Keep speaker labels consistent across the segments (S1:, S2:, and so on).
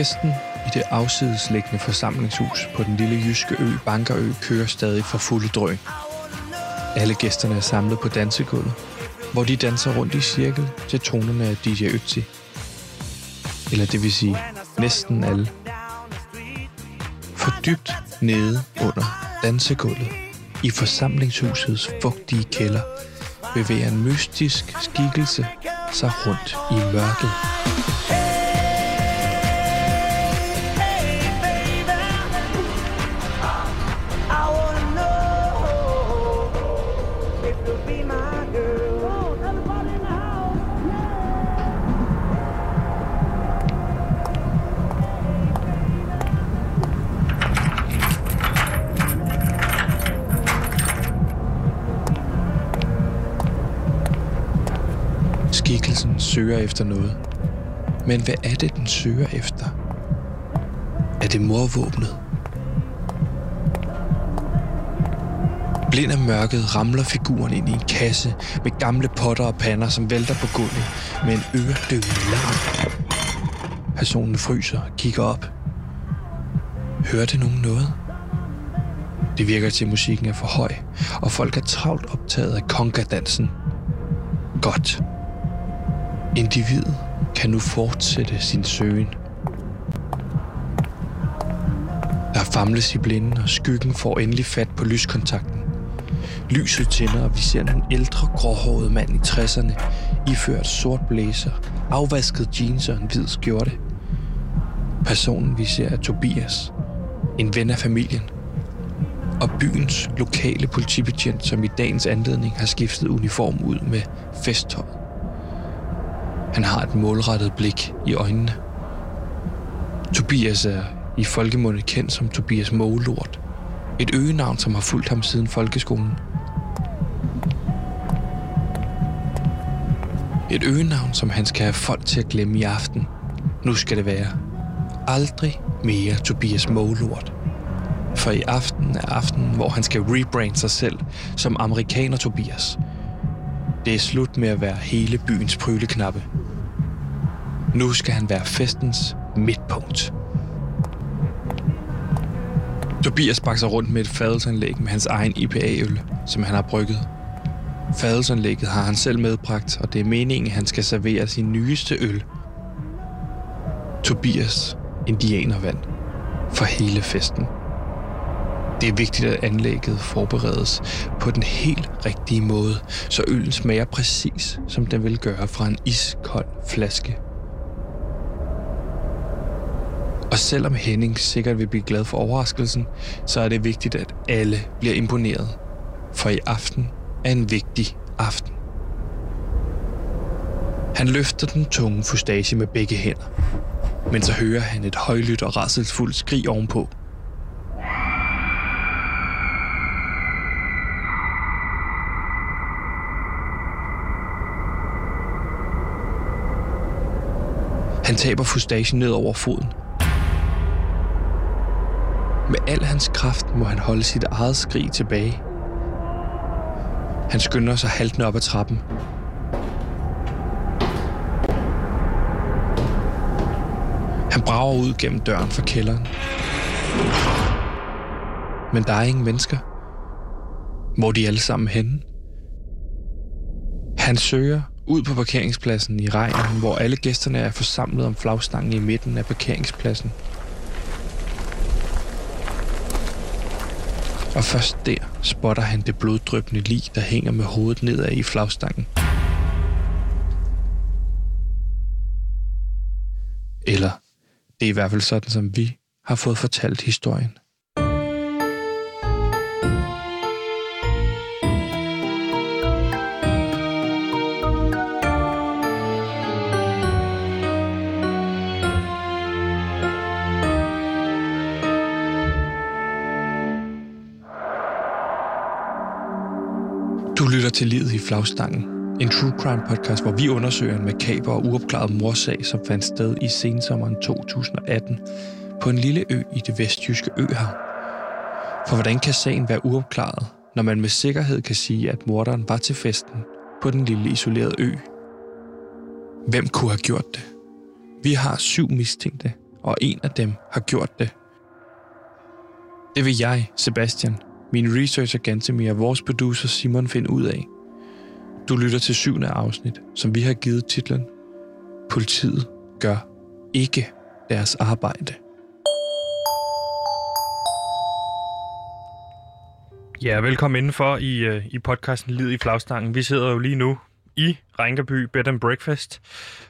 S1: Festen i det afsidesliggende forsamlingshus på den lille jyske ø Bankerø kører stadig for fulde drøn. Alle gæsterne er samlet på dansegulvet, hvor de danser rundt i cirkel til tonerne af DJ Ötzi. Eller det vil sige næsten alle. For dybt nede under dansegulvet i forsamlingshusets fugtige kælder bevæger en mystisk skikkelse sig rundt i mørket. Søger efter noget. Men hvad er det, den søger efter? Er det morvåbnet? Blind af mørket ramler figuren ind i en kasse med gamle potter og pander, som vælter på gulvet med en øredøvende larm. Personen fryser og kigger op. Hørte nogen noget? Det virker til, at musikken er for høj, og folk er travlt optaget af kongadansen. Godt. Individet kan nu fortsætte sin søgen. Der famles i blinden, og skyggen får endelig fat på lyskontakten. Lyset tænder, og vi ser en ældre, gråhåret mand i 60'erne, iført sort blæser, afvasket jeans og en hvid skjorte. Personen vi ser er Tobias, en ven af familien, og byens lokale politibetjent, som i dagens anledning har skiftet uniform ud med festtøj. Han har et målrettet blik i øjnene. Tobias er i folkemunde kendt som Tobias Målort. Et øgenavn, som har fulgt ham siden folkeskolen. Et øgenavn, som han skal have folk til at glemme i aften. Nu skal det være. Aldrig mere Tobias Målort. For i aften er aften, hvor han skal rebrande sig selv som amerikaner Tobias. Det er slut med at være hele byens pryleknappe. Nu skal han være festens midtpunkt. Tobias bakser rundt med et fadelsanlæg med hans egen IPA-øl, som han har brygget. Fadelsanlægget har han selv medbragt, og det er meningen, at han skal servere sin nyeste øl. Tobias Indianervand for hele festen. Det er vigtigt, at anlægget forberedes på den helt rigtige måde, så øllen smager præcis, som den vil gøre fra en iskold flaske. Og selvom Henning sikkert vil blive glad for overraskelsen, så er det vigtigt, at alle bliver imponeret. For i aften er en vigtig aften. Han løfter den tunge fustage med begge hænder. Men så hører han et højlydt og rasselsfuldt skrig ovenpå. Han taber fustagen ned over foden. Med al hans kraft må han holde sit eget skrig tilbage. Han skynder sig haltende op ad trappen. Han brager ud gennem døren fra kælderen. Men der er ingen mennesker. Hvor er de alle sammen henne? Han søger ud på parkeringspladsen i regnen, hvor alle gæsterne er forsamlet om flagstangen i midten af parkeringspladsen. Og først der spotter han det bloddrøbende lig, der hænger med hovedet nedad i flagstangen. Eller det er i hvert fald sådan, som vi har fået fortalt historien. Lytter til Livet i flagstangen. En true crime podcast, hvor vi undersøger en makaber og uopklaret morsag, som fandt sted i sensommeren 2018 på en lille ø i det vestjyske øhav. For hvordan kan sagen være uopklaret, når man med sikkerhed kan sige, at morderen var til festen på den lille isolerede ø? Hvem kunne have gjort det? Vi har syv mistænkte, og en af dem har gjort det. Det vil jeg, Sebastian, min researcher Gantemir og vores producer Simon find ud af. Du lytter til syvende afsnit, som vi har givet titlen Politiet gør ikke deres arbejde.
S2: Ja, velkommen indenfor i, øh, i podcasten Lid i flagstangen. Vi sidder jo lige nu i Rænkeby Bed and Breakfast.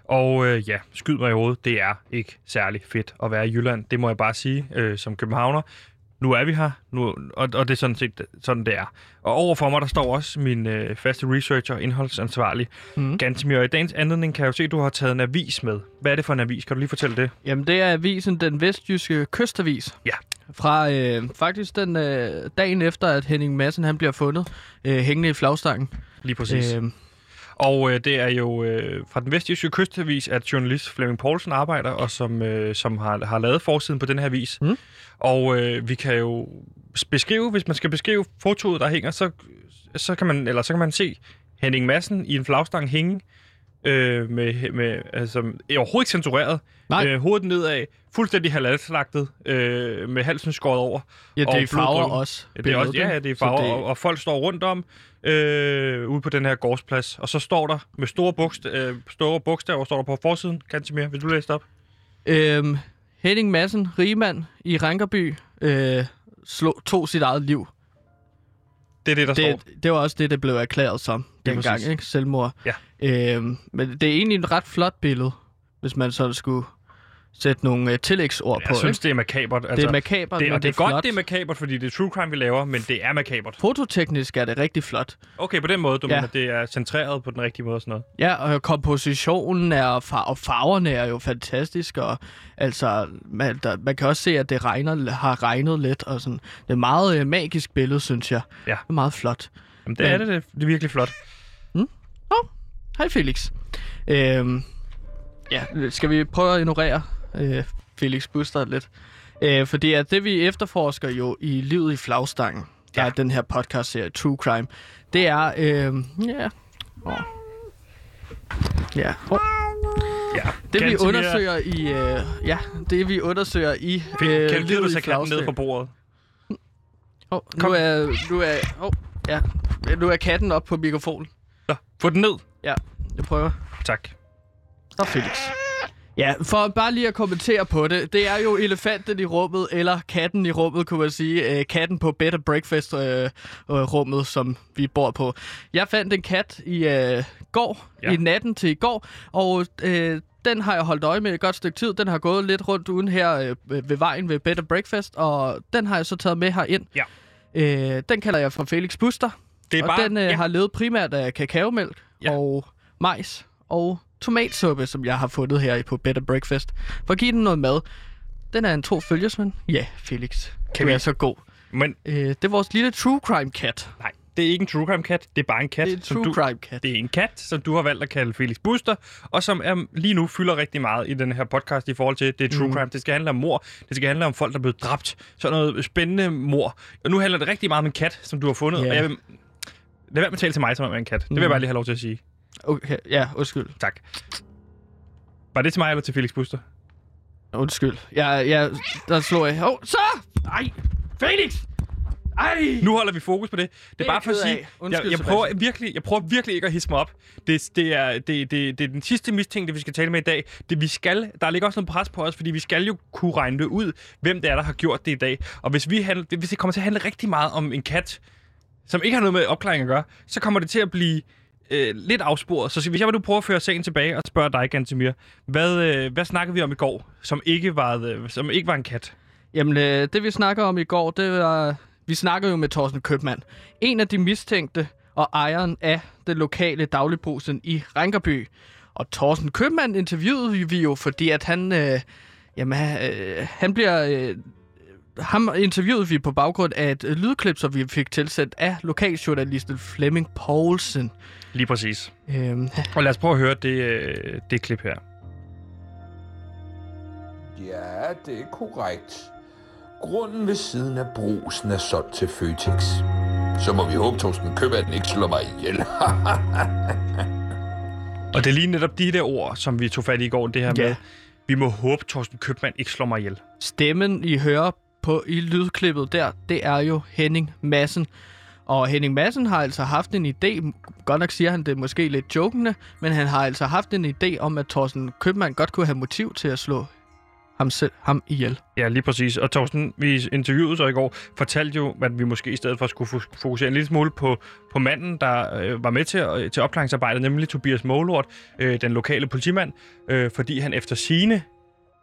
S2: Og øh, ja, skyd mig i hovedet, det er ikke særlig fedt at være i Jylland. Det må jeg bare sige øh, som københavner. Nu er vi her, nu, og, og det er sådan set sådan, det er. Og overfor mig, der står også min øh, faste researcher og indholdsansvarlig, mm. Gantemir. Og i dagens anledning kan jeg jo se, at du har taget en avis med. Hvad er det for en avis? Kan du lige fortælle det?
S3: Jamen, det er avisen Den Vestjyske Kystavis.
S2: Ja.
S3: Fra øh, faktisk den øh, dagen efter, at Henning Madsen han bliver fundet øh, hængende i flagstangen.
S2: Lige præcis. Øh, og øh, det er jo øh, fra den vestjyske kystavis, at journalist Flemming Poulsen arbejder, og som, øh, som har, har lavet forsiden på den her vis. Mm. Og øh, vi kan jo beskrive, hvis man skal beskrive fotoet, der hænger, så, så, kan, man, eller så kan man se Henning Madsen i en flagstang hænge, øh, med, med, altså, overhovedet ikke censureret. Nej. Øh, hovedet nedad, fuldstændig halalslagtet, øh, med halsen skåret over.
S3: Ja, det er farver også.
S2: Ja, det er også. Ja, det er farver, det... Og, og folk står rundt om øh, ude på den her gårdsplads. Og så står der med store, bogst- øh, store bogstaver, står der på forsiden. Kantimir, vil du læse det op?
S3: Øhm, Henning Madsen, rigmand i Rankerby, øh, slog, tog sit eget liv.
S2: Det er det, der
S3: det,
S2: står.
S3: Det var også det, der blev erklæret som dengang, ikke? Selvmord.
S2: Ja.
S3: Øhm, men det er egentlig et ret flot billede, hvis man så skulle sætte nogle uh, tillægsord
S2: jeg
S3: på.
S2: Jeg synes, ikke? det er makabert.
S3: Altså, det er makabert,
S2: det,
S3: og
S2: det,
S3: er,
S2: det er godt, det er makabert, fordi det er true crime, vi laver, men det er makabert.
S3: Fototeknisk er det rigtig flot.
S2: Okay, på den måde, du ja. mener, det er centreret på den rigtige måde og sådan noget?
S3: Ja, og kompositionen er, og, far- og farverne er jo fantastisk, og altså, man, der, man kan også se, at det regner, har regnet lidt, og sådan. Det er et meget uh, magisk billede, synes jeg.
S2: Ja. Det
S3: er meget flot.
S2: Jamen, det men, er det, det, det er virkelig flot.
S3: Mm? Oh, hej Felix. Øhm, ja, skal vi prøve at ignorere øh, Felix Buster lidt. Øh, fordi at det, vi efterforsker jo i Livet i Flagstangen, der ja. er den her podcast-serie True Crime, det er... Øh, ja... Oh. Ja. Oh.
S2: Ja,
S3: det vi undersøger i øh, ja, det vi undersøger i
S2: øh, kan livet du i katten ned på bordet?
S3: Oh, nu er nu er oh, ja, nu er katten op på mikrofonen.
S2: Så, få den ned.
S3: Ja, jeg prøver.
S2: Tak.
S3: Så Felix. Ja, for bare lige at kommentere på det. Det er jo elefanten i rummet, eller katten i rummet, kunne man sige. Øh, katten på Better Breakfast-rummet, øh, som vi bor på. Jeg fandt en kat i øh, går, ja. i natten til i går, og øh, den har jeg holdt øje med et godt stykke tid. Den har gået lidt rundt uden her øh, ved vejen ved Better Breakfast, og den har jeg så taget med her ind.
S2: Ja.
S3: Øh, den kalder jeg for Felix Buster. Det er og bare, den øh, ja. har levet primært af kakaomælk ja. og majs og tomatsuppe, som jeg har fundet her på Better Breakfast. For at give den noget mad. Den er en tro følgesmand. Ja, Felix. Kan du er så god.
S2: Men...
S3: Øh, det er vores lille true crime kat.
S2: Nej, det er ikke en true crime kat. Det er bare en kat.
S3: Det er en true du, crime kat.
S2: Det er en kat, som du har valgt at kalde Felix Buster, og som er, lige nu fylder rigtig meget i den her podcast i forhold til, det er true mm. crime. Det skal handle om mor. Det skal handle om folk, der er blevet dræbt. Sådan noget spændende mor. Og nu handler det rigtig meget om en kat, som du har fundet. Yeah. Og jeg vil... Lad være med at tale til mig som om en kat. Det vil mm. jeg bare lige have lov til at sige.
S3: Okay, ja, undskyld.
S2: Tak. Var det til mig eller til Felix Buster?
S3: Undskyld. Jeg, jeg, der slår jeg. Åh, oh, så! Nej! Felix! Ej!
S2: Nu holder vi fokus på det. Det er, det er bare for at sige, Undskyld, jeg, jeg, prøver virkelig, jeg prøver virkelig ikke at hisse mig op. Det, det, er, det, det, det er den sidste mistænkte, vi skal tale med i dag. Det, vi skal, der ligger også noget pres på os, fordi vi skal jo kunne regne det ud, hvem det er, der har gjort det i dag. Og hvis, vi handle, hvis det kommer til at handle rigtig meget om en kat, som ikke har noget med opklaring at gøre, så kommer det til at blive øh, lidt afsporet. Så hvis jeg vil du prøve at føre sagen tilbage og spørge dig, Gantemir, hvad, øh, hvad snakkede vi om i går, som ikke var, øh, som ikke var en kat?
S3: Jamen, øh, det vi snakker om i går, det var... Vi snakkede jo med Thorsten Købmand. En af de mistænkte og ejeren af det lokale dagligbrugsen i Rankerby. Og Thorsten Købmand interviewede vi jo, fordi at han... Øh, jamen, øh, han bliver... Øh, ham interviewede vi på baggrund af et lydklip, som vi fik tilsendt af lokaljournalisten Flemming Poulsen.
S2: Lige præcis. Øhm. Og lad os prøve at høre det, øh, det klip her.
S4: Ja, det er korrekt. Grunden ved siden af brusen er solgt til Føtex. Så må vi håbe, Torsten den ikke slår mig ihjel.
S2: og det er lige netop de der ord, som vi tog fat i i går, det her ja. med, Vi må håbe, Torsten Købmann ikke slår mig ihjel.
S3: Stemmen, I hører på i lydklippet der, det er jo Henning Massen. Og Henning Madsen har altså haft en idé, godt nok siger han det måske lidt jokende, men han har altså haft en idé om, at Thorsten Købmann godt kunne have motiv til at slå ham, selv, ham ihjel.
S2: Ja, lige præcis. Og Thorsten, vi interviewede så i går, fortalte jo, at vi måske i stedet for skulle fokusere en lille smule på, på manden, der øh, var med til, øh, til opklaringsarbejdet, nemlig Tobias Målort, øh, den lokale politimand, øh, fordi han efter sine,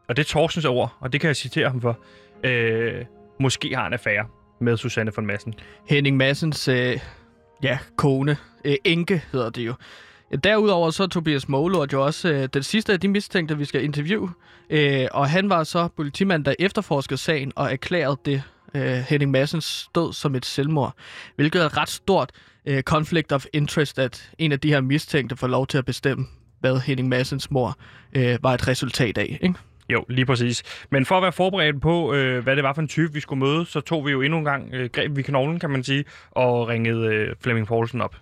S2: og det er Thorstens ord, og det kan jeg citere ham for, øh, måske har en affære med Susanne von Massen.
S3: Henning Massens øh, ja, kone, øh, enke hedder det jo. Derudover så er Tobias Målort jo også øh, den sidste af de mistænkte, vi skal interviewe. Øh, og han var så politimand, der efterforskede sagen og erklærede det øh, Henning Massens død som et selvmord. Hvilket er et ret stort øh, conflict of interest, at en af de her mistænkte får lov til at bestemme, hvad Henning Massens mor øh, var et resultat af. Ikke?
S2: Jo, lige præcis. Men for at være forberedt på, øh, hvad det var for en type, vi skulle møde, så tog vi jo endnu en gang øh, greb vi knoglen, kan man sige, og ringede øh, Flemming Poulsen op.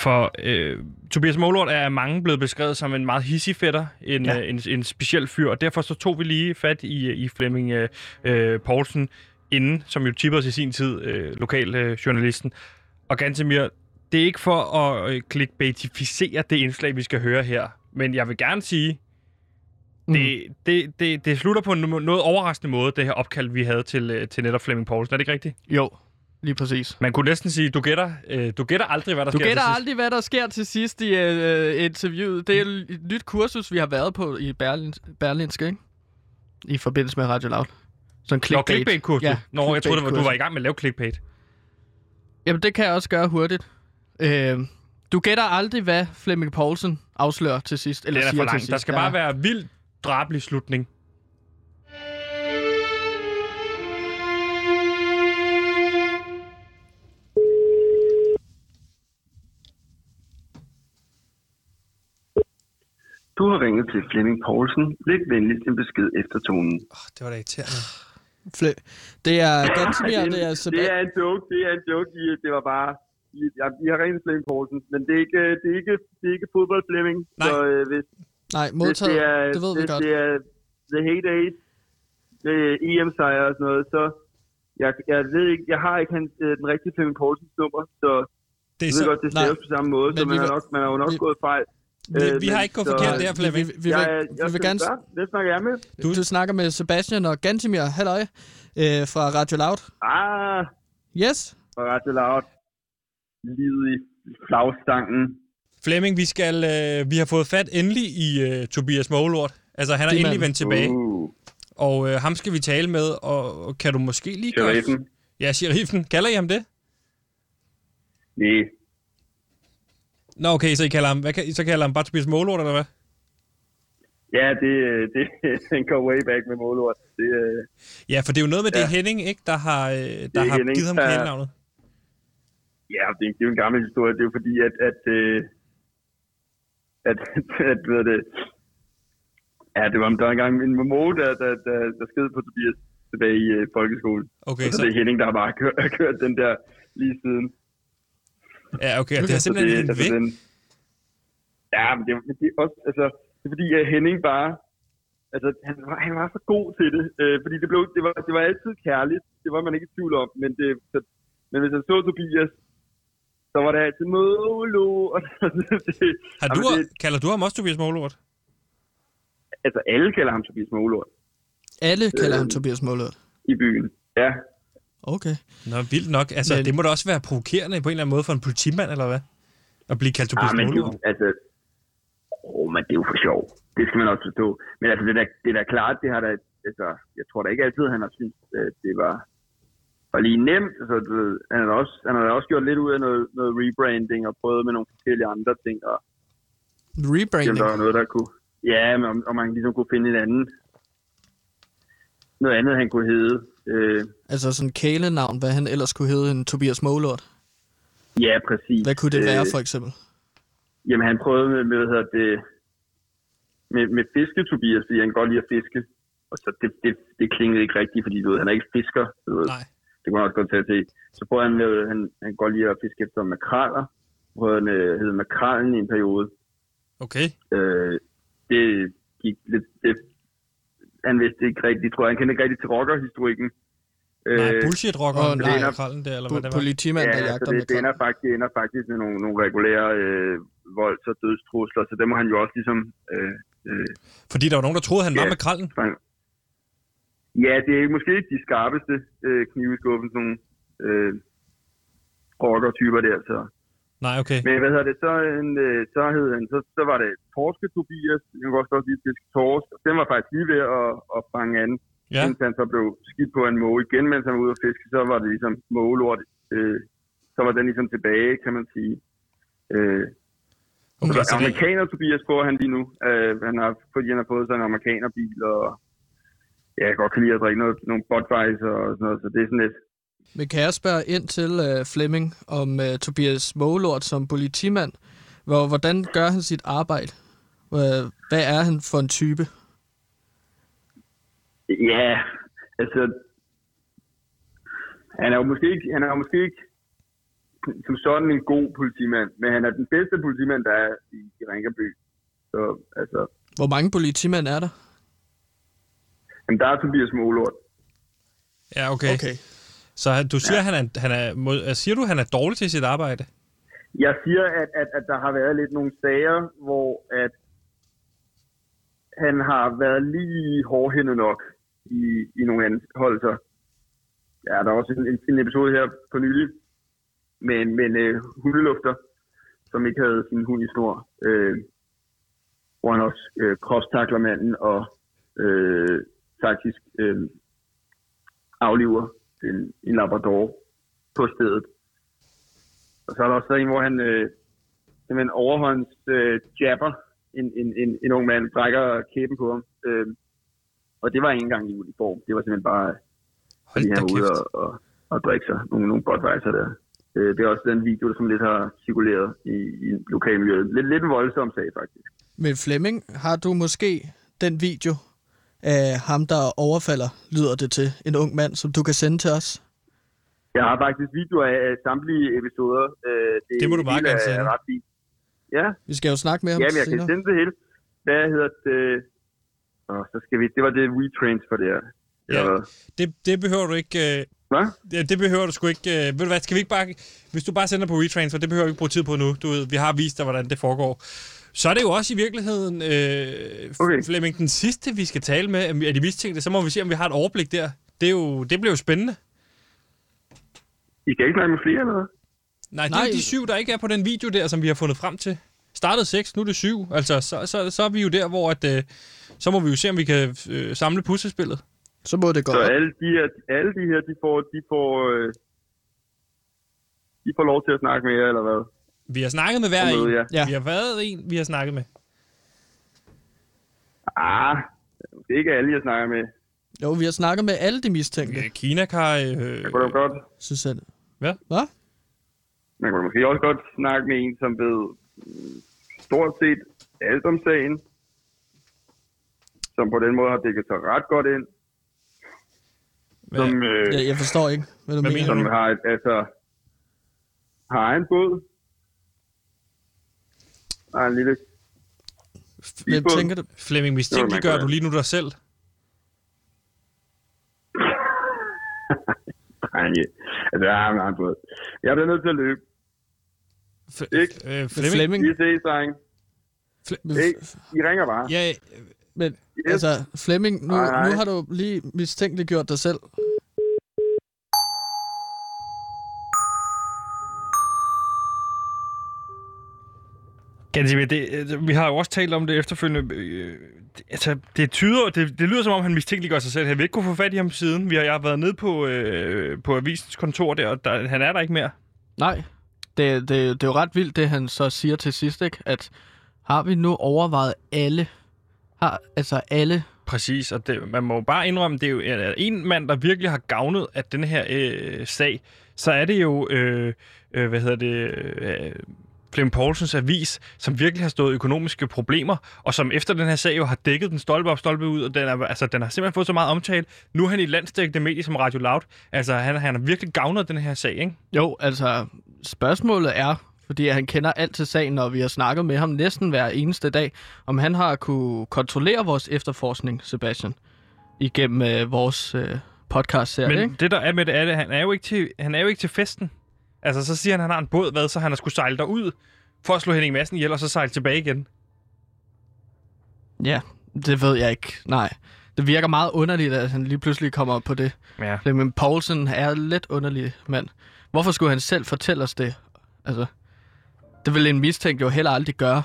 S2: For øh, Tobias Målort er mange blevet beskrevet som en meget hissig fætter, en, ja. øh, en, en speciel fyr, og derfor så tog vi lige fat i, i Flemming øh, øh Poulsen inden, som jo tippede os i sin tid, øh, lokaljournalisten. Øh, og Gantemir, det er ikke for at øh, clickbaitificere det indslag, vi skal høre her, men jeg vil gerne sige, mm. det, det, det, det slutter på en noget overraskende måde, det her opkald, vi havde til, øh, til netop Flemming Poulsen. Er det ikke rigtigt?
S3: Jo, lige præcis.
S2: Man kunne næsten sige, du gætter, øh, du gætter aldrig, hvad der
S3: du
S2: sker
S3: gætter aldrig, hvad der sker til sidst i øh, interviewet. Det er et nyt kursus, vi har været på i Berlin, Berlinske, ikke? I forbindelse med Radio Loud.
S2: Sådan clickbait. Nå, clickbait-kursus? Ja, Nå, clickbait jeg troede, du var i gang med at lave clickbait.
S3: Jamen, det kan jeg også gøre hurtigt. Øh, du gætter aldrig, hvad Flemming Poulsen afslører til sidst. Eller
S2: det er
S3: siger
S2: for langt. Der skal ja. bare være vild drabelig slutning.
S5: Du har ringet til Flemming Poulsen. Læg venligst en besked efter tonen.
S1: Oh, det var da irriterende.
S3: Fle- det er ganske mere, det er
S5: så... Det er en joke, det er en joke. Det var bare... Ja, vi har ringet Flemming Poulsen, men det er ikke, det er ikke, det er ikke fodbold Flemming.
S3: Nej. Så, øh, hvis,
S5: Nej,
S3: modtaget. Det, det, er, det ved vi godt.
S5: Det er The Heydays, det er EM-sejr og sådan noget, så jeg, jeg ved ikke, jeg har ikke hans, øh, den rigtige Flemming Poulsen nummer, så det er jeg ved så, godt, det staves på samme måde, så man, har nok, man har jo nok vi, gået fejl.
S2: Vi, øh, vi har ikke gået forkert der, Flemming.
S3: Vi, vi, vi,
S5: jeg, jeg, vi vil gerne... Det snakker jeg med.
S3: Du, du snakker med Sebastian og Gantimir. Halløj. Øh, fra Radio Loud.
S5: Ah.
S3: Yes.
S5: Fra Radio Loud. Livet i flagstangen.
S2: Flemming, vi skal øh, vi har fået fat endelig i øh, Tobias Målort. Altså, han er De endelig vendt tilbage. Uh. Og øh, ham skal vi tale med, og, og kan du måske lige...
S5: Sheriffen.
S2: Ja, sheriffen. Kalder I ham det?
S5: Nej,
S2: Nå, okay, så I kalder ham, hvad, så kalder ham bare Tobias Målort, eller hvad?
S5: Ja, det, det, den går way back med Målort. Det, øh,
S2: ja, for det er jo noget med ja. det Henning, ikke, der har, øh, der har Henning, givet ham kælenavnet.
S5: Ja, det, det er jo en gammel historie. Det er jo fordi, at, at, øh, at, at, hvad det, ja, det var, der var engang min mor, der, der, der, der skede på Tobias tilbage i uh, folkeskolen.
S2: Okay,
S5: så, så, det er Henning, der har bare kørt, kørt den der lige siden.
S2: Ja, okay. okay. Det er simpelthen det, altså, den,
S5: Ja, men det, det, er også, altså, det er fordi, at Henning bare... Altså, han var, han var så god til det. Øh, fordi det, blev, det, var, det var altid kærligt. Det var man ikke i tvivl om. Men, det, så, men hvis han så Tobias, så var det altid Målo. Og
S2: det, Har du, det, kalder du ham også Tobias Målort?
S5: Altså, alle kalder ham Tobias Målort.
S3: Alle kalder øh, ham Tobias Målort?
S5: I byen, ja.
S3: Okay.
S2: Nå, vildt nok. Altså, men... det må da også være provokerende på en eller anden måde for en politimand, eller hvad? At blive kaldt Tobias ah, men
S5: Målort. Altså, åh, men det er jo for sjov. Det skal man også forstå. Men altså, det er da, det er da klart, det har da, altså, jeg tror da ikke altid, han har syntes, at det var, var lige nemt. Altså, du ved, han, har også, han har også gjort lidt ud af noget, noget rebranding og prøvet med nogle forskellige andre ting. Og,
S3: rebranding?
S5: Der var noget, der kunne, ja, men om, om man ligesom kunne finde et andet, noget andet, han kunne hedde. Øh,
S3: altså sådan kælenavn, hvad han ellers kunne hedde, en Tobias Målort?
S5: Ja, præcis.
S3: Hvad kunne det være, øh, for eksempel?
S5: Jamen, han prøvede med, med, hvad det, med, med fiske, Tobias, fordi han godt lide at fiske. Og så det, det, det klingede ikke rigtigt, fordi du ved, han er ikke fisker. Du ved.
S2: Nej.
S5: Det kunne man også godt tage til. Så prøvede han, med, han, han godt lide at fiske efter makraler. Så prøvede han øh, hedde makralen i en periode.
S2: Okay.
S5: Øh, det gik lidt... Det, han vidste ikke rigtigt, tror jeg. Han kendte ikke rigtigt til rockerhistorikken.
S2: Nej, øh, bullshit-rockeren
S3: oh,
S2: nej, krallen der, eller hvad det var?
S3: Politimand, der
S5: ja,
S3: jagter
S5: det,
S3: med
S5: det ender faktisk, det ender faktisk med nogle, nogle regulære øh, volds- og dødstrusler, så det må han jo også ligesom... Øh, øh,
S2: Fordi der var nogen, der troede, han ja, var med krallen?
S5: Ja, det er måske ikke de skarpeste øh, knive i skuffen, sådan nogle øh, rocker-typer der, så...
S2: Nej, okay.
S5: Men hvad hedder det, så, en, øh, så, hed han, så, så var det Torske Tobias, han var også lige fisk torsk, den var faktisk lige ved at, at fange an, ja. indtil han så blev skidt på en måge igen, mens han var ude at fiske, så var det ligesom mågelort, øh, så var den ligesom tilbage, kan man sige. Øh, okay, så amerikaner Tobias går han lige nu. Øh, han har, fordi han har fået sig en amerikanerbil, og jeg kan godt lide at drikke noget, nogle Budweiser og sådan noget, så det er sådan lidt,
S3: men kan jeg spørge ind til uh, Flemming om uh, Tobias Målort som politimand? Hvor, hvordan gør han sit arbejde? Uh, hvad er han for en type?
S5: Ja, altså... Han er jo måske ikke, han er jo måske ikke som sådan en god politimand, men han er den bedste politimand, der er i, i Ringerby. Så, altså...
S3: Hvor mange politimænd er der?
S5: Jamen, der er Tobias Målort.
S2: Ja, okay. okay. Så du siger, ja. han er, han er, må, siger du, han er dårlig til sit arbejde?
S5: Jeg siger, at, at, at der har været lidt nogle sager, hvor at han har været lige hårdhændet nok i, i nogle anholdelser. Ja, der er også en, en, episode her på nylig med en, med en uh, hundelufter, som ikke havde sin hund i snor, øh, hvor han også øh, kropstakler manden og øh, faktisk øh, afliver en, en labrador på stedet. Og så er der også en, hvor han øh, simpelthen overhånds øh, jabber en, en, en, en ung mand, brækker kæben på ham. Øh, og det var ikke engang i uniform. Det var simpelthen bare, fordi han var ude og, og, og drikke sig nogle, nogle Budweiser der. Øh, det er også den video, som lidt har cirkuleret i, i lokalmiljøet. Lidt, lidt en voldsom sag, faktisk.
S3: Men Flemming, har du måske den video af ham, der overfalder, lyder det til, en ung mand, som du kan sende til os?
S5: Jeg har faktisk videoer af samtlige episoder. Øh,
S2: det, det må du bare gerne sende.
S5: Ret fint. Ja.
S3: Vi skal jo snakke mere om
S5: ja,
S3: det
S5: jeg
S3: senere.
S5: kan sende det hele. Hvad hedder det? Og så skal vi... Det var det retrains for det her.
S2: Ja, det, det behøver du ikke... Øh...
S5: Hvad?
S2: Det, det behøver du sgu ikke... Øh... Ved du hvad, skal vi ikke bare... Hvis du bare sender på retrains, for det behøver vi ikke bruge tid på nu. Du ved, vi har vist dig, hvordan det foregår. Så er det jo også i virkeligheden, øh, okay. Flemming, den sidste, vi skal tale med af de mistænkte. Så må vi se, om vi har et overblik der. Det, er jo, det bliver jo spændende.
S5: I kan ikke snakke med flere, eller hvad?
S2: Nej, det er de syv, der ikke er på den video der, som vi har fundet frem til. Startede seks, nu er det syv. Altså, så, så, så er vi jo der, hvor at, øh, så må vi jo se, om vi kan øh, samle puslespillet.
S3: Så må det gå.
S5: Så alle de her, alle de her, de får, de får, øh, de får lov til at snakke med jer, eller hvad?
S2: Vi har snakket med hver en. Ja. ja. Vi har været en, vi har snakket med.
S5: Ah, det er ikke alle, jeg snakker med.
S3: Jo, vi har snakket med alle de mistænkte.
S2: Ja, Kina kan...
S5: Øh... Jeg kunne da godt.
S3: Synes jeg.
S2: Hvad?
S3: Hvad?
S5: Man kunne måske også godt snakke med en, som ved stort set alt om sagen. Som på den måde har dækket sig ret godt ind.
S3: Hvad? Som, øh, ja, jeg forstår ikke, hvad du hvad mener.
S5: Som har, et, altså, har en båd, har en lille
S3: Hvem tænker du?
S2: Flemming, mistænkeliggør du lige nu dig selv?
S5: Nej, altså, jeg har en båd. Jeg bliver nødt til at løbe.
S2: F- ikke? Øh, Flemming? Flemming?
S5: Vi ses, dreng. Fle- ikke? I ringer bare.
S3: Ja, men yes. altså, Flemming, nu, nu har du lige mistænkeliggjort dig selv.
S2: Ganske, det, øh, vi har jo også talt om det efterfølgende. Øh, altså, det, tyder, det, det lyder som om, han mistænkeliggør sig selv. Han vil ikke kunne få fat i ham siden. Vi har, jeg har været nede på, øh, på avisens kontor der, og der, han er der ikke mere.
S3: Nej, det, det, det er jo ret vildt, det han så siger til sidst, ikke? at har vi nu overvejet alle, har, altså alle
S2: Præcis, og det, man må bare indrømme, det er jo en mand, der virkelig har gavnet af den her øh, sag, så er det jo, øh, øh, hvad hedder det, øh, Flemming Poulsens avis, som virkelig har stået økonomiske problemer, og som efter den her sag jo har dækket den stolpe op, stolpe ud, og den, er, altså, den har simpelthen fået så meget omtale. Nu er han i landstækkende medie som Radio Loud. Altså, han, han har virkelig gavnet den her sag, ikke?
S3: Jo, altså, spørgsmålet er, fordi han kender alt til sagen, og vi har snakket med ham næsten hver eneste dag, om han har kunne kontrollere vores efterforskning, Sebastian, igennem øh, vores øh, podcast-serie.
S2: Men
S3: ikke?
S2: det der er med det, er det, han er jo ikke til, han er jo ikke til festen. Altså, så siger han, at han har en båd, hvad, så han har skulle sejle derud for at slå Henning Madsen ihjel, og så sejle tilbage igen.
S3: Ja, det ved jeg ikke. Nej. Det virker meget underligt, at han lige pludselig kommer på det.
S2: Ja.
S3: Men Poulsen er lidt underlig mand. Hvorfor skulle han selv fortælle os det? Altså, det vil en mistænkt jo heller aldrig gøre.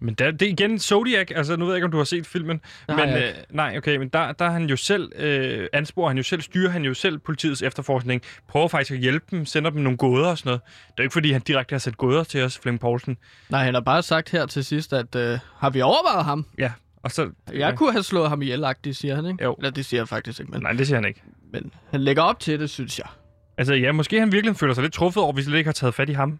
S2: Men der, det er igen Zodiac, altså nu ved jeg ikke, om du har set filmen.
S3: Har
S2: men, øh, nej, okay, men der, der er han jo selv, øh, ansporer han jo selv, styrer han jo selv politiets efterforskning, prøver faktisk at hjælpe dem, sender dem nogle gåder og sådan noget. Det er jo ikke, fordi han direkte har sat gåder til os, Flemming Poulsen.
S3: Nej, han har bare sagt her til sidst, at øh, har vi overvejet ham?
S2: Ja, og så...
S3: Jeg
S2: ja.
S3: kunne have slået ham ihjel, det siger han, ikke?
S2: Jo.
S3: Eller det siger han faktisk ikke, men,
S2: Nej, det siger han ikke.
S3: men han lægger op til det, synes jeg.
S2: Altså ja, måske han virkelig føler sig lidt truffet over, hvis vi slet ikke har taget fat i ham.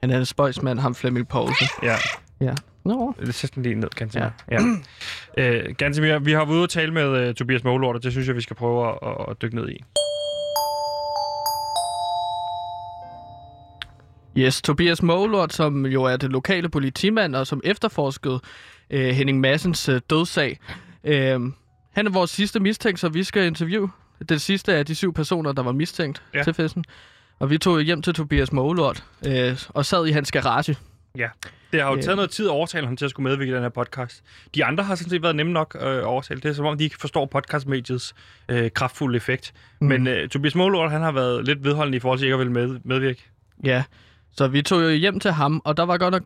S3: Han er en spøjsmand, ham Flemming Poulsen.
S2: Ja,
S3: Ja. Nå.
S2: det sætter den lige ned, Gantemir. Ja. ja. øh, Gantemir, vi har været ude og tale med uh, Tobias Målort, og det synes jeg, vi skal prøve at, at, at dykke ned i.
S3: Yes, Tobias Målort, som jo er det lokale politimand, og som efterforskede øh, Henning Massens øh, dødssag. Øh, han er vores sidste mistænkt, så vi skal interviewe den sidste af de syv personer, der var mistænkt
S2: ja.
S3: til festen. Og vi tog hjem til Tobias Målort øh, og sad i hans garage.
S2: Ja. Det har jo
S3: Øh.
S2: taget noget tid at overtale ham til at skulle medvirke i den her podcast. De andre har sådan set været nemme nok øh, at overtale. Det er som om, de ikke forstår podcastmediets øh, kraftfulde effekt. Mm. Men øh, Tobias Målort, han har været lidt vedholdende i forhold til ikke at ville med, medvirke.
S3: Ja, så vi tog jo hjem til ham, og der var godt nok,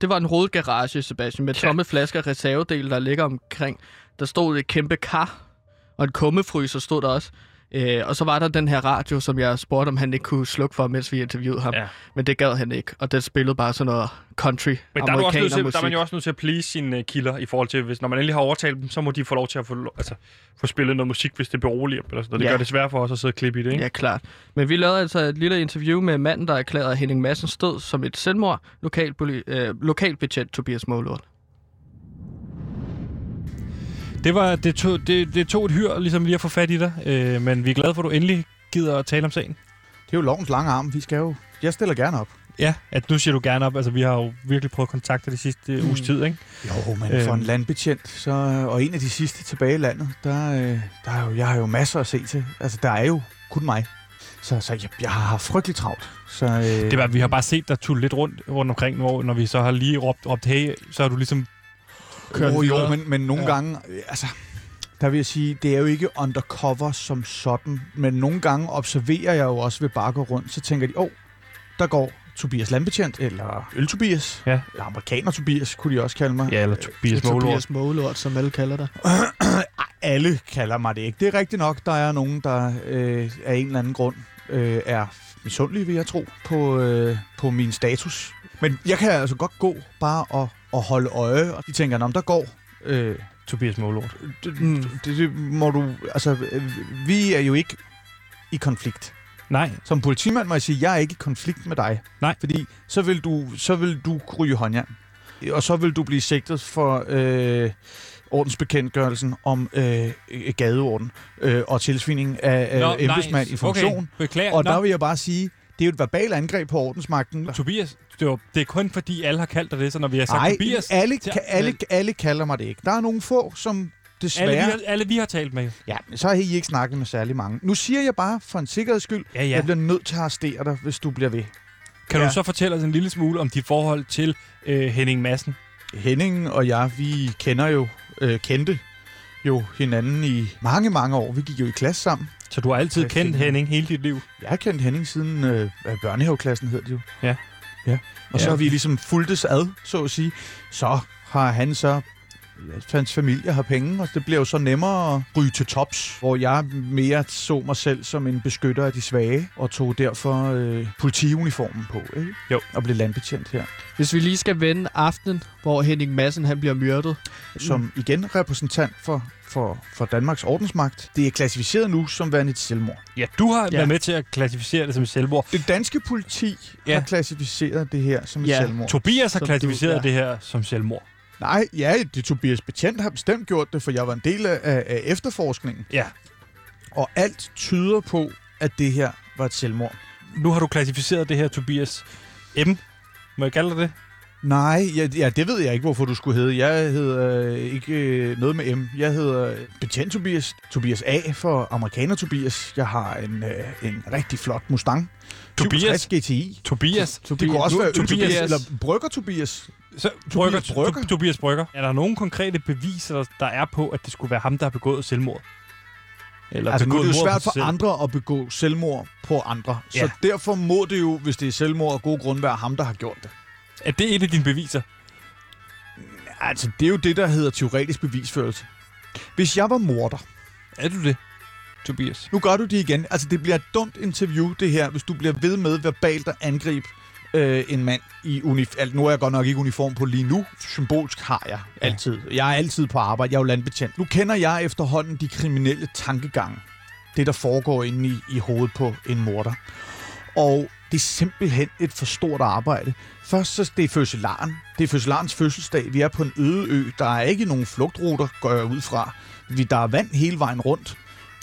S3: det var en rodet garage, Sebastian, med
S2: Ja.
S3: tomme flasker reservedele, der ligger omkring. Der stod et kæmpe kar, og en kummefryser stod der også. Øh, og så var der den her radio, som jeg spurgte, om han ikke kunne slukke for, mens vi interviewede ham.
S2: Ja.
S3: Men det gad han ikke, og det spillede bare sådan noget country,
S2: Men der er, du også nødt til,
S3: amerikanermusik.
S2: der er man jo også nødt til at please sine uh, kilder i forhold til, hvis når man endelig har overtalt dem, så må de få lov til at få, altså, få spillet noget musik, hvis det beroliger dem. Eller sådan. Det
S3: Ja.
S2: gør det svært for os at sidde og klippe i det, ikke?
S3: Ja, klart. Men vi lavede altså et lille interview med manden, der erklærede Henning Massens død som et selvmord, lokal, øh, lokalbetjent Tobias Målort.
S2: Det, var, det, tog, det, det tog et hyr ligesom lige at få fat i dig, øh, men vi er glade for, at du endelig gider at tale om sagen.
S6: Det er jo lovens lange arm. Vi skal jo... Jeg stiller gerne op.
S2: Ja, at nu siger du gerne op. Altså, vi har jo virkelig prøvet at kontakte det sidste mm. uges tid, ikke?
S6: Jo, men for
S2: Øhm.
S6: en landbetjent, så, og en af de sidste tilbage i landet, der, øh, der er jo, jeg har jo masser at se til. Altså, der er jo kun mig. Så, så jeg, jeg har haft frygtelig travlt. Så, øh,
S2: Det var, vi har bare set dig tulle lidt rundt, rundt omkring, hvor, når vi så har lige råbt, råbt hey, så har du ligesom kørt
S6: oh, jo, men, men nogle
S2: Ja.
S6: gange, øh, altså, der vil jeg sige, det er jo ikke undercover som sådan, men nogle gange observerer jeg jo også ved bare gå rundt, så tænker de, åh, oh, der går Tobias Landbetjent, eller Øl-Tobias,
S2: Ja.
S6: eller Amerikaner-Tobias, kunne de også kalde mig.
S2: Ja, eller Tobias Målort.
S3: Tobias Målort, som alle kalder dig.
S6: Alle kalder mig det ikke. Det er rigtigt nok, der er nogen, der øh, af en eller anden grund øh, er misundelige, vil jeg tro, på, øh, på min status. Men jeg kan altså godt gå bare og, og holde øje, og de tænker, om der går... Øh,
S2: Tobias Målort.
S6: det, det, det må du... Altså, vi er jo ikke i konflikt.
S2: Nej,
S6: Som politimand må jeg sige, jeg er ikke i konflikt med dig.
S2: Nej.
S6: Fordi så vil du, så vil du ryge håndjern. Og så vil du blive sigtet for øh, ordensbekendtgørelsen om øh, gadeorden øh, og tilsvining af øh, embedsmand i funktion.
S2: Okay, beklager.
S6: Og
S2: Nå,
S6: der vil jeg bare sige, det er jo et verbalt angreb på ordensmagten.
S2: Tobias, det, var, det er kun fordi, alle har kaldt dig det, så når vi har sagt
S6: Nej,
S2: Tobias...
S6: alle,
S2: til-
S6: ka- alle, alle kalder mig det ikke. Der er nogle få, som desværre...
S2: alle, vi har, alle vi har talt med.
S6: Ja, så har I ikke snakket med særlig mange. Nu siger jeg bare, for en sikkerheds skyld,
S2: Ja, ja.
S6: jeg bliver nødt til at arrestere dig, hvis du bliver ved.
S2: Kan
S6: Ja.
S2: du så fortælle os en lille smule om dit forhold til øh, Henning Madsen?
S6: Henning og jeg, vi kender jo, øh, kendte jo hinanden i mange, mange år. Vi gik jo i klasse sammen.
S2: Så du har altid kendt. Henning hele dit liv?
S6: Jeg har kendt Henning siden øh, børnehaveklassen, hed det jo.
S2: Ja.
S6: Ja. Og så
S2: Ja.
S6: har vi ligesom fulgtes ad, så at sige. Så har han så hans familie har penge, og det bliver jo så nemmere at ryge til tops, hvor jeg mere så mig selv som en beskytter af de svage, og tog derfor øh, politiuniformen på, ikke?
S2: Jo.
S6: Og blev landbetjent her.
S3: Hvis vi lige skal vende aftenen, hvor Henning Madsen han bliver myrdet.
S6: som igen repræsentant for, for, for Danmarks ordensmagt. Det er klassificeret nu som værende et selvmord.
S2: Ja, du har
S3: Ja.
S2: været med til at klassificere det som et selvmord.
S6: Det danske politi
S2: Ja.
S6: har klassificeret det her som et
S3: Ja.
S6: selvmord.
S2: Tobias har
S3: Som du-
S2: klassificeret
S3: ja.
S2: det her som selvmord.
S6: Nej, ja, det Tobias Betjent har bestemt gjort det, for jeg var en del af, af efterforskningen.
S2: Ja.
S6: Og alt tyder på, at det her var et selvmord.
S2: nu har du klassificeret det her, Tobias M. Må jeg kalde det?
S6: Nej, ja, ja, det ved jeg ikke, hvorfor du skulle hedde. Jeg hedder øh, ikke øh, noget med M. Jeg hedder Betjent Tobias. Tobias A for amerikaner Tobias. Jeg har en, øh, en rigtig flot Mustang.
S2: Tobias
S6: GTI.
S2: Tobias.
S6: Det kunne også nu, være Tobias. Tobias. Eller Brygger Tobias.
S2: Så, Brygger, Tobias Brygger. Tobias Brygger. Er der nogen konkrete beviser, der er på, at det skulle være ham, der har begået selvmord?
S6: Eller altså, nu er det jo svært for andre at begå selvmord på andre. Ja. Så derfor må det jo, hvis det er selvmord af gode grunde, være ham, der har gjort det.
S2: Er det et af dine beviser?
S6: Altså, det er jo det, der hedder teoretisk bevisførelse. Hvis jeg var morder...
S2: Er du det, Tobias?
S6: Nu gør du det igen. Altså, det bliver et dumt interview, det her, hvis du bliver ved med verbalt at angribe øh, en mand i uniform. Nu er jeg godt nok ikke uniform på lige nu. Symbolsk har jeg altid. Jeg er altid på arbejde. Jeg er jo landbetjent. Nu kender jeg efterhånden de kriminelle tankegange. Det, der foregår inde i, i hovedet på en morder. Og det er simpelthen et for stort arbejde. Først så det er fødselaren. Det er fødselarens fødselsdag. Vi er på en øde ø. Der er ikke nogen flugtruter, går jeg ud fra. Vi, der er vand hele vejen rundt.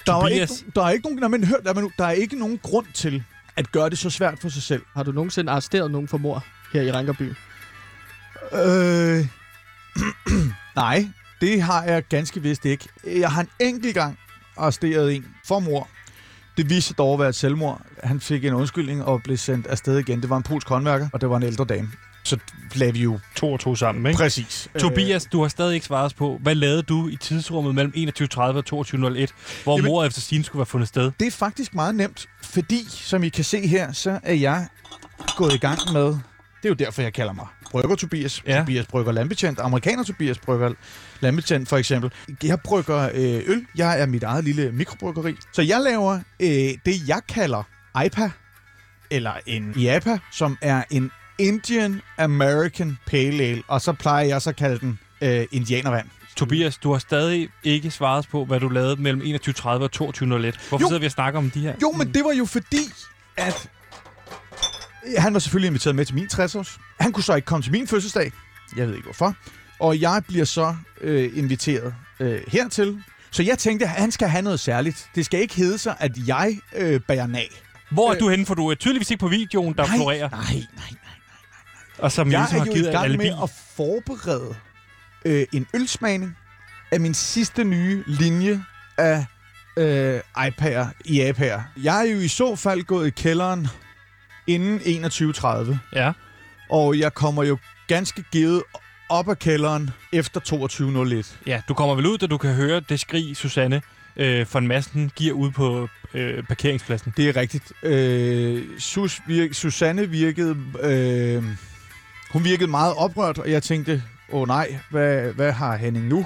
S6: Der er, ikke, der er ikke nogen, nej, men hør, der, der er ikke nogen grund til at gøre det så svært for sig selv.
S3: Har du nogensinde arresteret nogen for mor her i Rankerby?
S6: Øh... nej, det har jeg ganske vist ikke. Jeg har en enkelt gang arresteret en for mor. Det viste dog at være et selvmord. Han fik en undskyldning og blev sendt afsted igen. Det var en polsk håndværker, og det var en ældre dame. Så lavede vi jo...
S2: To og to sammen, ikke?
S6: Præcis.
S2: Tobias, du har stadig ikke svaret os på, hvad lavede du i tidsrummet mellem 21.30 og 22.01, hvor Jamen, mor efter sin skulle være fundet sted?
S6: Det er faktisk meget nemt, fordi, som I kan se her, så er jeg gået i gang med... Det er jo derfor, jeg kalder mig Brygger Tobias. Ja. Tobias Brygger Landbetjent. Amerikaner Tobias Brygger Landbetjent, for eksempel. Jeg brygger øh, øl. Jeg er mit eget lille mikrobryggeri. Så jeg laver øh, det, jeg kalder IPA, eller en IAPA, som er en Indian American Pale Ale. Og så plejer jeg så at kalde den øh, indianervand.
S2: Tobias, du har stadig ikke svaret på, hvad du lavede mellem 21.30 og 22.01. Hvorfor jo, sidder vi og snakker om de her?
S6: Jo, men det var jo fordi, at han var selvfølgelig inviteret med til min 60-års. Han kunne så ikke komme til min fødselsdag. Jeg ved ikke hvorfor. Og jeg bliver så øh, inviteret øh, hertil. Så jeg tænkte, at han skal have noget særligt. Det skal ikke hedde sig, at jeg øh, bærer nag.
S2: Hvor er øh, du henne? For du er tydeligvis ikke på videoen, der
S6: nej,
S2: florerer.
S6: Nej, nej, nej, nej,
S2: nej. Og som
S6: jeg
S2: ligesom
S6: er
S2: jo i
S6: gang med at forberede øh, en ølsmagning af min sidste nye linje af øh, iPad'er i iPad'er. Jeg er jo i så fald gået i kælderen inden 21.30.
S2: Ja.
S6: Og jeg kommer jo ganske givet op af kælderen efter 22.01.
S2: Ja, du kommer vel ud, da du kan høre det skrig, Susanne øh, von Massen giver ud på øh, parkeringspladsen.
S6: Det er rigtigt. Øh, Sus virke, Susanne virkede... Øh, hun virkede meget oprørt, og jeg tænkte, åh oh, nej, hvad, hvad har Henning nu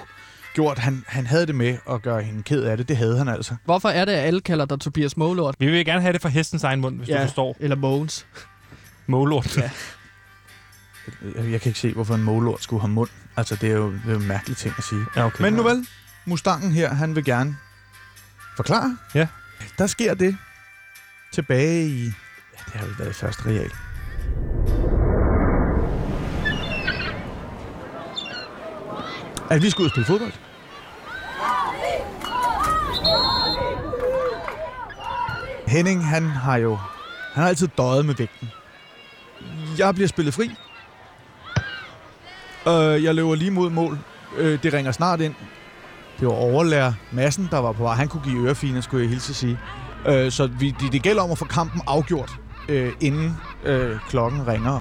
S6: gjort? Han, han havde det med at gøre hende ked af det. Det havde han altså.
S3: Hvorfor er det, at alle kalder dig Tobias Målort?
S2: Vi vil gerne have det fra hestens egen mund, hvis ja, du forstår.
S3: eller Mogens.
S2: Målort. Ja.
S6: Jeg, jeg kan ikke se, hvorfor en målort skulle have mund. Altså, det er jo, det er jo en mærkelig ting at sige.
S2: Ja, okay.
S6: Men nu vel, Mustangen her, han vil gerne forklare.
S2: Ja.
S6: Der sker det tilbage i... Ja, det har jo været første real. At vi skulle ud og spille fodbold. Henning, han har jo han har altid døjet med vægten. Jeg bliver spillet fri. Øh, jeg løber lige mod mål. Øh, det ringer snart ind. Det var overlærer massen, der var på vej. Han kunne give ørefine, skulle jeg hilse at sige. Øh, så vi, det, det gælder om at få kampen afgjort, øh, inden øh, klokken ringer.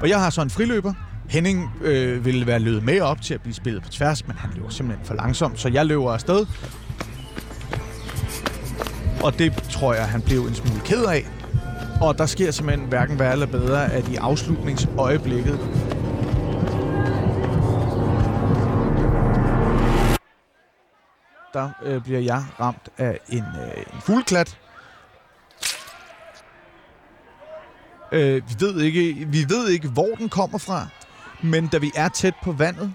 S6: Og jeg har så en friløber. Henning øh, ville være løbet med op til at blive spillet på tværs, men han løber simpelthen for langsomt, så jeg løber afsted. Og det tror jeg, han blev en smule ked af. Og der sker simpelthen hverken værre eller bedre, at i afslutningsøjeblikket der øh, bliver jeg ramt af en, øh, en fugleklat. Øh, vi, ved ikke, vi ved ikke, hvor den kommer fra, men da vi er tæt på vandet,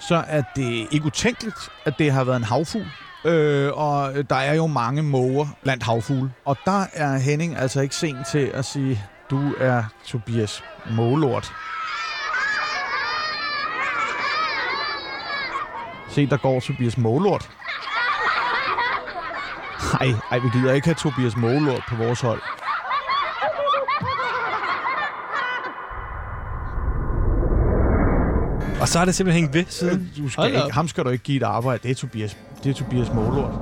S6: så er det ikke utænkeligt, at det har været en havfugl. Øh, og der er jo mange måger blandt havfugle. Og der er Henning altså ikke sen til at sige, du er Tobias Målort. Se, der går Tobias Målort. Nej, ej, vi gider ikke have Tobias Målort på vores hold.
S2: Så har det simpelthen hængt ved siden.
S6: Du skal ikke, ham skal du ikke give et arbejde. Det er Tobias, det er Tobias Målort.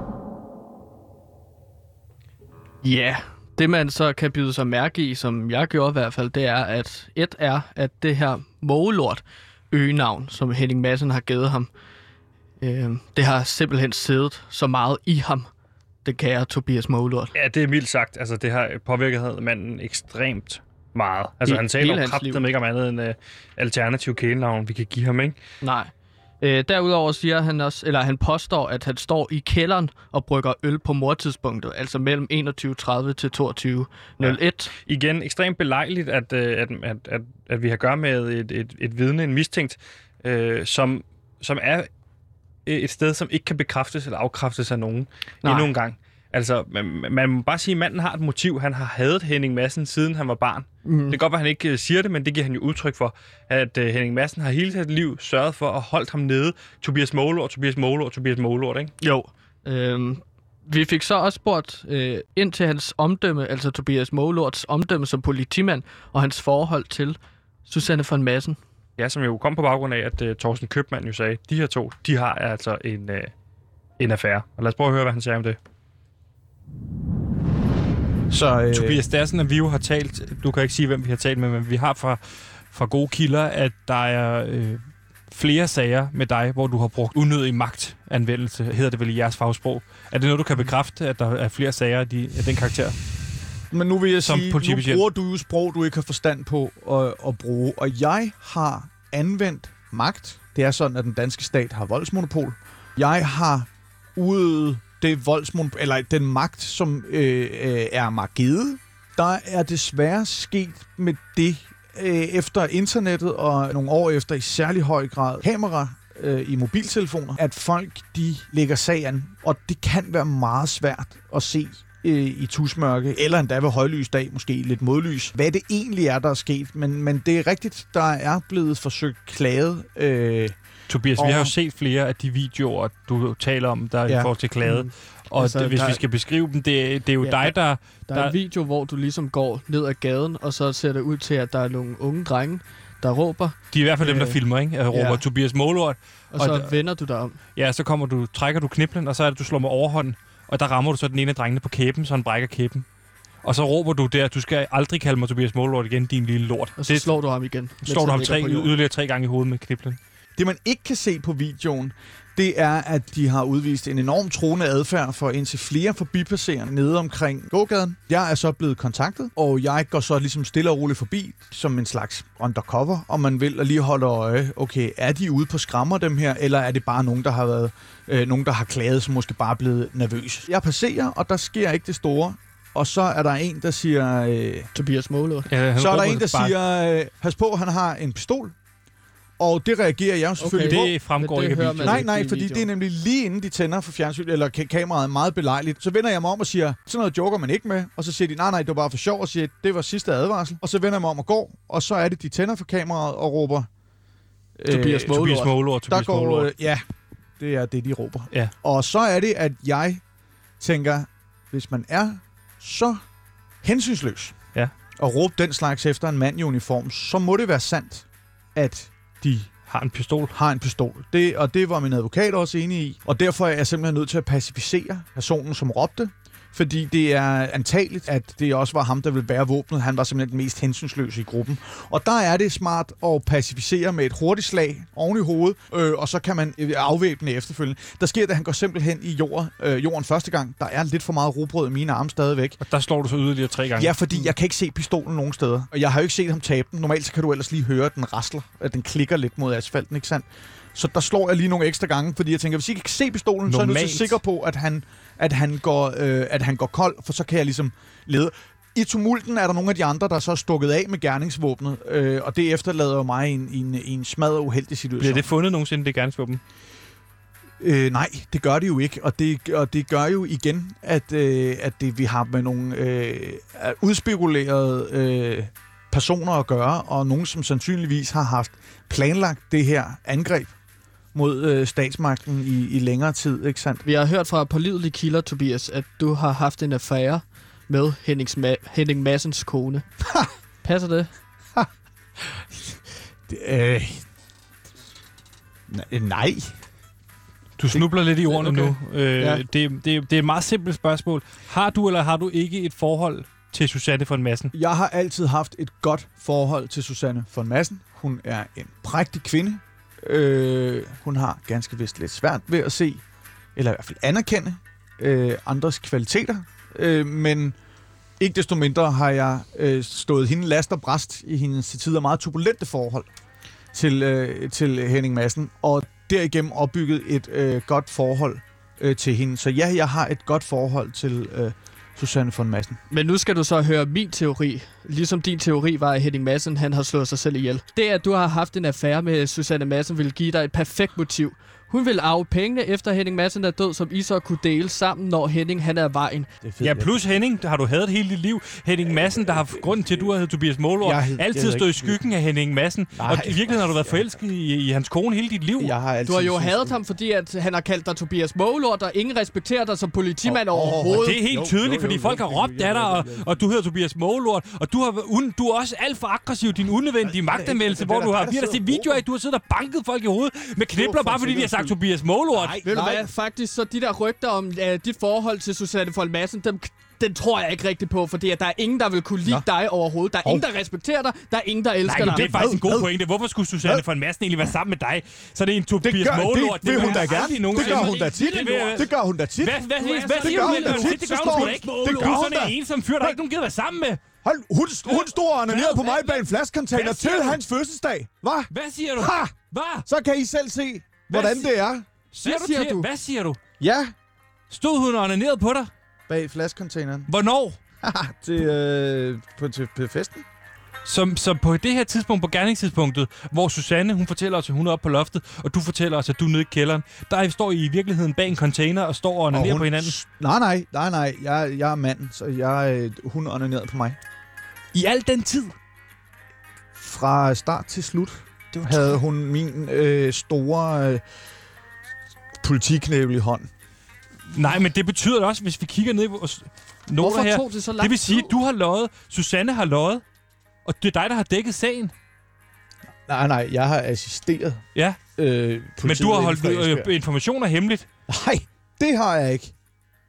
S3: Ja, det man så kan byde sig mærke i, som jeg gjorde i hvert fald, det er, at et er, at det her Målort øgenavn, som Henning Madsen har givet ham, øh, det har simpelthen siddet så meget i ham, det kære Tobias Målort.
S2: Ja, det er mildt sagt. Altså, det har påvirket manden ekstremt meget. Altså, I, han taler jo kraftigt ikke om andet end uh, alternativ kælenavn, vi kan give ham, ikke?
S3: Nej. Øh, derudover siger han også, eller han påstår, at han står i kælderen og brygger øl på mortidspunktet, altså mellem 21.30 til 22.01. Ja.
S2: Igen, ekstremt belejligt, at, øh, at, at, at, at vi har gør med et, et, et vidne, en mistænkt, øh, som, som er et sted, som ikke kan bekræftes eller afkræftes af nogen Nej. endnu en gang. Altså, man, man må bare sige, at manden har et motiv. Han har hadet Henning Madsen, siden han var barn. Mm. Det kan godt være, at han ikke uh, siger det, men det giver han jo udtryk for, at uh, Henning Madsen har hele sit liv sørget for at holde ham nede. Tobias Målort, Tobias Målort, Tobias Målort, ikke?
S3: Jo. Øhm, vi fik så også spurgt øh, ind til hans omdømme, altså Tobias Målorts omdømme som politimand, og hans forhold til Susanne von Madsen.
S2: Ja, som jo kom på baggrund af, at uh, Thorsten Købmann jo sagde, de her to, de har altså en, uh, en affære. Og lad os prøve at høre, hvad han siger om det. Så, øh... Tobias, det er sådan, at vi jo har talt, du kan ikke sige, hvem vi har talt med, men vi har fra, fra gode kilder, at der er øh, flere sager med dig, hvor du har brugt unødig magtanvendelse, hedder det vel i jeres fagsprog. Er det noget, du kan bekræfte, at der er flere sager af, de, af den karakter?
S6: Men nu vil jeg Som sige, nu bruger du jo sprog, du ikke har forstand på at, at bruge, og jeg har anvendt magt. Det er sådan, at den danske stat har voldsmonopol. Jeg har udøvet det voldsmon eller den magt, som øh, øh, er markedet. Der er desværre sket med det øh, efter internettet og nogle år efter i særlig høj grad kamera øh, i mobiltelefoner, at folk de lægger sagen, og det kan være meget svært at se øh, i tusmørke, eller endda ved højlys dag, måske lidt modlys, hvad det egentlig er, der er sket. Men, men det er rigtigt, der er blevet forsøgt klaget øh,
S2: Tobias, og... vi har jo set flere af de videoer, du taler om, der ja. i forhold til klade. Mm. Og altså, det, hvis der, vi skal beskrive dem, det, det er jo ja, dig, der... Der,
S3: der er en video, hvor du ligesom går ned ad gaden, og så ser det ud til, at der er nogle unge drenge, der råber.
S2: De er i hvert fald dem, der øh, filmer, ikke? Jeg råber ja. Tobias Målort.
S3: Og, og så d- vender du dig om.
S2: Ja, så kommer du, trækker du kniplen, og så er det, du slår med overhånden, og der rammer du så den ene af drengene på kæben, så han brækker kæben. Og så råber du der, du skal aldrig kalde mig Tobias Målort igen, din lille lort.
S3: Og så det, slår du ham igen.
S2: Slår du ham tre, yderligere tre gange i hovedet med kniplen.
S6: Det, man ikke kan se på videoen, det er, at de har udvist en enorm troende adfærd for indtil flere forbipasserende nede omkring gågaden. Jeg er så blevet kontaktet, og jeg går så ligesom stille og roligt forbi som en slags undercover, om man vil, og lige holde øje. Okay, er de ude på skrammer dem her, eller er det bare nogen, der har været øh, nogen, der har klaget, som måske bare er blevet nervøs? Jeg passerer, og der sker ikke det store. Og så er der en, der siger... Øh,
S3: Tobias Målund.
S6: Ja, så er der en, der siger, øh, pas på, han har en pistol. Og det reagerer jeg selvfølgelig
S2: okay. på. Det fremgår det ikke af
S6: Nej, nej, fordi det er nemlig lige inden de tænder for fjernsyn, eller kameraet meget belejligt. Så vender jeg mig om og siger, sådan noget joker man ikke med. Og så siger de, nej, nej, det var bare for sjov, og siger, det var sidste advarsel. Og så vender jeg mig om og går, og så er det, de tænder for kameraet og råber...
S2: Øh, Tobias Målord. Tobias Målord.
S6: Der går, øh, ja, det er det, de råber.
S2: Ja.
S6: Og så er det, at jeg tænker, hvis man er så hensynsløs,
S2: ja.
S6: og råbe den slags efter en mand i uniform, så må det være sandt, at de
S2: har en pistol.
S6: Har en pistol. Det, og det var min advokat også enig i. Og derfor er jeg simpelthen nødt til at pacificere personen, som råbte fordi det er antageligt, at det også var ham, der ville bære våbnet. Han var simpelthen den mest hensynsløse i gruppen. Og der er det smart at pacificere med et hurtigt slag oven i hovedet, øh, og så kan man øh, afvæbne efterfølgende. Der sker det, at han går simpelthen i jord, øh, jorden første gang. Der er lidt for meget rugbrød i mine arme stadigvæk.
S2: Og der slår du så yderligere tre gange?
S6: Ja, fordi jeg kan ikke se pistolen nogen steder. Og jeg har jo ikke set ham tabe den. Normalt så kan du ellers lige høre, at den rasler, at den klikker lidt mod asfalten, ikke sandt? Så der slår jeg lige nogle ekstra gange, fordi jeg tænker, hvis I ikke kan se pistolen, Normalt. så er jeg nødt til sikker på, at han, at, han går, øh, at han går kold, for så kan jeg ligesom lede. I tumulten er der nogle af de andre, der så er stukket af med gerningsvåbnet, øh, og det efterlader jo mig i en, i en, i en smadret uheldig situation.
S2: Bliver det fundet nogensinde, det gerningsvåben?
S6: Øh, nej, det gør det jo ikke, og det, og det gør jo igen, at, øh, at det, vi har med nogle øh, udspekulerede øh, personer at gøre, og nogen, som sandsynligvis har haft planlagt det her angreb mod øh, statsmagten i, i længere tid, ikke sandt?
S3: Vi har hørt fra pålidelige kilder, Tobias, at du har haft en affære med Hennings Ma- Henning Massens kone. Passer det?
S6: det øh, Nej.
S2: Du snubler lidt i ordene okay. nu. Øh, ja. det, det, det er et meget simpelt spørgsmål. Har du eller har du ikke et forhold til Susanne von Massen?
S6: Jeg har altid haft et godt forhold til Susanne von Massen. Hun er en prægtig kvinde. Øh, hun har ganske vist lidt svært ved at se, eller i hvert fald anerkende, øh, andres kvaliteter. Øh, men ikke desto mindre har jeg øh, stået hende last og bræst i hendes til tider meget turbulente forhold til, øh, til Henning Madsen, og derigennem opbygget et øh, godt forhold øh, til hende. Så ja, jeg har et godt forhold til øh, Susanne von Madsen.
S3: Men nu skal du så høre min teori. Ligesom din teori var, at Henning Madsen han har slået sig selv ihjel. Det, at du har haft en affære med Susanne Madsen, vil give dig et perfekt motiv hun vil arve pengene efter Henning Madsen er død, som I så kunne dele sammen, når Henning han er vejen.
S2: Ja, plus Henning, der har du hadet hele dit liv. Henning Madsen, der har grunden til, at du har heddet Tobias Målord, altid stået i skyggen af Henning Madsen. Nej, og i virkeligheden har du været forelsket i, i hans kone hele dit liv.
S3: Jeg har du har jo hadet ham, fordi at han har kaldt dig Tobias Målord, og ingen respekterer dig som politimand oh, overhovedet.
S2: det er helt tydeligt, fordi folk har råbt af dig, og, og du hedder Tobias Målord, og du, har, un, du er også alt for aggressiv, din unødvendige magtanmeldelse, hvor du har, vi har set videoer af, du har siddet og banket folk i hovedet med knibler, bare fordi de har sagt Tobias Målord.
S3: Nej, Ved du hvad, faktisk, så de der rygter om uh, dit forhold til Susanne Fold Madsen, dem, den tror jeg ikke rigtigt på, fordi at der er ingen, der vil kunne lide Nå. dig overhovedet. Der er oh. ingen, der respekterer dig. Der er ingen, der elsker
S2: Nej,
S3: dig.
S2: det er faktisk en god pointe. Hvorfor skulle Susanne von Madsen egentlig være sammen med dig? Så det er en Tobias det gør,
S6: Målord. Det, det, vil hun da gerne. Det gør hun da tit. Det gør hun da tit.
S2: Hvad, hvad, hvad, hvad siger du? Det gør hun ikke. Det gør hun da. en som fyr, der ikke nogen gider være sammen med.
S6: Hold, hun, hun stod og ned på mig bag en flaskecontainer til hans fødselsdag. Hvad?
S2: Hvad siger du? Ha! Hvad?
S6: Så kan I selv se, hvordan det er.
S2: Siger hvad, siger du? hvad siger du?
S6: Ja.
S2: Stod hun og onanerede på dig?
S6: Bag flaskecontaineren.
S2: Hvornår?
S6: til, øh, på, til, på festen.
S2: Som, så på det her tidspunkt, på gerningstidspunktet, hvor Susanne, hun fortæller os, at hun er oppe på loftet, og du fortæller os, at du er nede i kælderen, der står I i virkeligheden bag en container og står og onanerer på hinanden.
S6: Nej, nej, nej, nej. Jeg, jeg er mand, så jeg, øh, hun onanerede på mig.
S2: I al den tid?
S6: Fra start til slut det havde hun min øh, store... Øh, politiknævel i hånd.
S2: Nej, men det betyder også, hvis vi kigger ned i vores noter her, det, så det vil sige, at du har løjet, Susanne har løjet, og det er dig, der har dækket sagen.
S6: Nej, nej, jeg har assisteret.
S2: Ja, øh, men du har holdt øh, informationer hemmeligt.
S6: Nej, det har jeg ikke.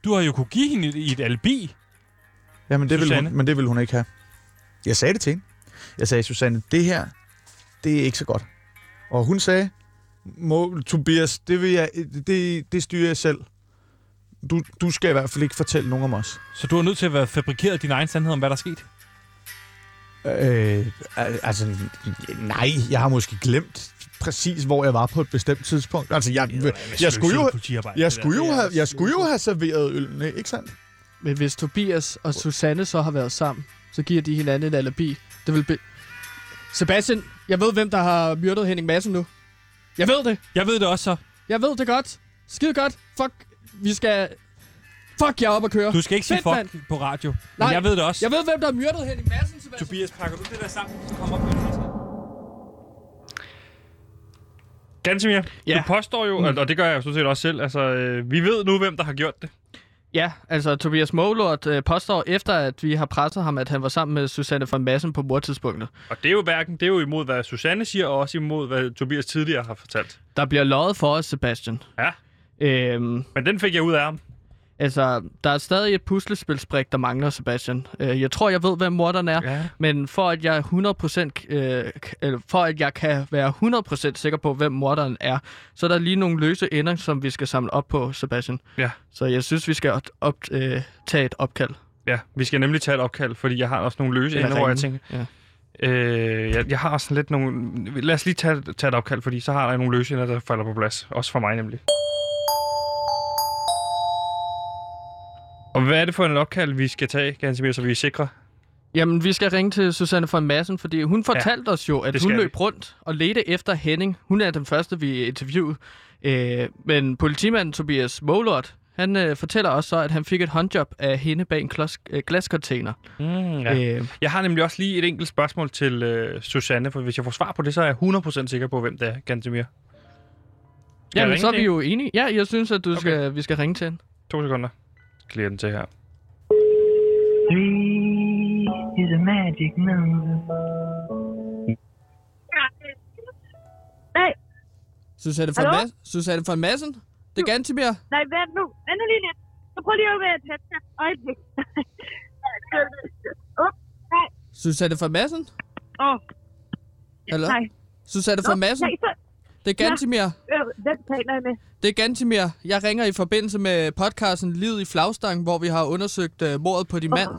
S2: Du har jo kunne give hende i et, alibi.
S6: Ja, men det, vil hun, men det vil hun ikke have. Jeg sagde det til hende. Jeg sagde, Susanne, det her, det er ikke så godt. Og hun sagde, må, Tobias, det, vil jeg, det, det styrer jeg selv. Du, du skal i hvert fald ikke fortælle nogen om os.
S2: Så du er nødt til at være fabrikeret din egen sandhed om, hvad der er sket?
S6: Øh, altså, nej, jeg har måske glemt præcis, hvor jeg var på et bestemt tidspunkt. Altså, jeg, jeg, jeg, skulle jo, jeg, skulle jo have, jeg skulle jo have serveret ølene, ikke sandt?
S3: Men hvis Tobias og Susanne så har været sammen, så giver de hinanden et alibi. Det vil be... Sebastian, jeg ved, hvem der har myrdet Henning Madsen nu. Jeg ved det.
S2: Jeg ved det også så.
S3: Jeg ved det godt. Skide godt. Fuck. Vi skal... Fuck, jeg er op at køre.
S2: Du skal ikke sige fuck man. på radio. Nej, men jeg ved det også.
S3: Jeg ved, hvem der har myrdet Henning Madsen.
S2: Sebastian. Tobias, pakker du det der sammen, så kommer op på Gansimir, ja. du påstår jo, mm. og det gør jeg jo sådan set også selv, altså, øh, vi ved nu, hvem der har gjort det.
S3: Ja, altså Tobias Målort øh, påstår efter, at vi har presset ham, at han var sammen med Susanne von Massen på mordtidspunktet.
S2: Og det er jo hverken, det er jo imod, hvad Susanne siger, og også imod, hvad Tobias tidligere har fortalt.
S3: Der bliver løjet for os, Sebastian.
S2: Ja. Øhm, Men den fik jeg ud af ham.
S3: Altså, der er stadig et puslespilsbrik, der mangler, Sebastian. Øh, jeg tror, jeg ved, hvem morderen er, ja. men for at jeg 100%, øh, for at jeg kan være 100% sikker på, hvem morderen er, så er der lige nogle løse ender, som vi skal samle op på, Sebastian.
S2: Ja.
S3: Så jeg synes, vi skal op, øh, tage et opkald.
S2: Ja, vi skal nemlig tage et opkald, fordi jeg har også nogle løse ender, hvor jeg tænker... Ja. Øh, jeg, jeg har også lidt nogle... Lad os lige tage, tage et opkald, fordi så har jeg nogle løse ender, der falder på plads. Også for mig nemlig. Og hvad er det for en opkald, vi skal tage, Gansimir, så vi er sikre?
S3: Jamen, vi skal ringe til Susanne von Madsen, fordi hun fortalte ja, os jo, at hun løb vi. rundt og ledte efter Henning. Hun er den første, vi interviewede. Øh, men politimanden Tobias Målort, han øh, fortæller også så, at han fik et håndjob af hende bag en klos, øh, glascontainer.
S2: Mm, ja. øh, jeg har nemlig også lige et enkelt spørgsmål til øh, Susanne, for hvis jeg får svar på det, så er jeg 100% sikker på, hvem det er, Gantemir.
S3: Ja, men så er vi jo enige. Ja, jeg synes, at du okay. skal, vi skal ringe til hende.
S2: To sekunder klikker den til her.
S7: Three is a magic number.
S8: Nej.
S3: Susanne von, Mas- Susanne von Massen? Det er Gantimir?
S8: Nej, vent nu. Vent nu lige lidt. Så prøv lige at være tæt. Øjeblik. Up. Nej.
S3: Susanne von Massen?
S8: Åh. Oh.
S3: Eller?
S8: Nej.
S3: Susanne von Massen?
S8: Nej, så...
S3: Det er Gantimir.
S8: Ja, øh, den taler jeg med.
S3: Det er Gantimir. Jeg ringer i forbindelse med podcasten Livet i Flagstang, hvor vi har undersøgt uh, mordet på din mand.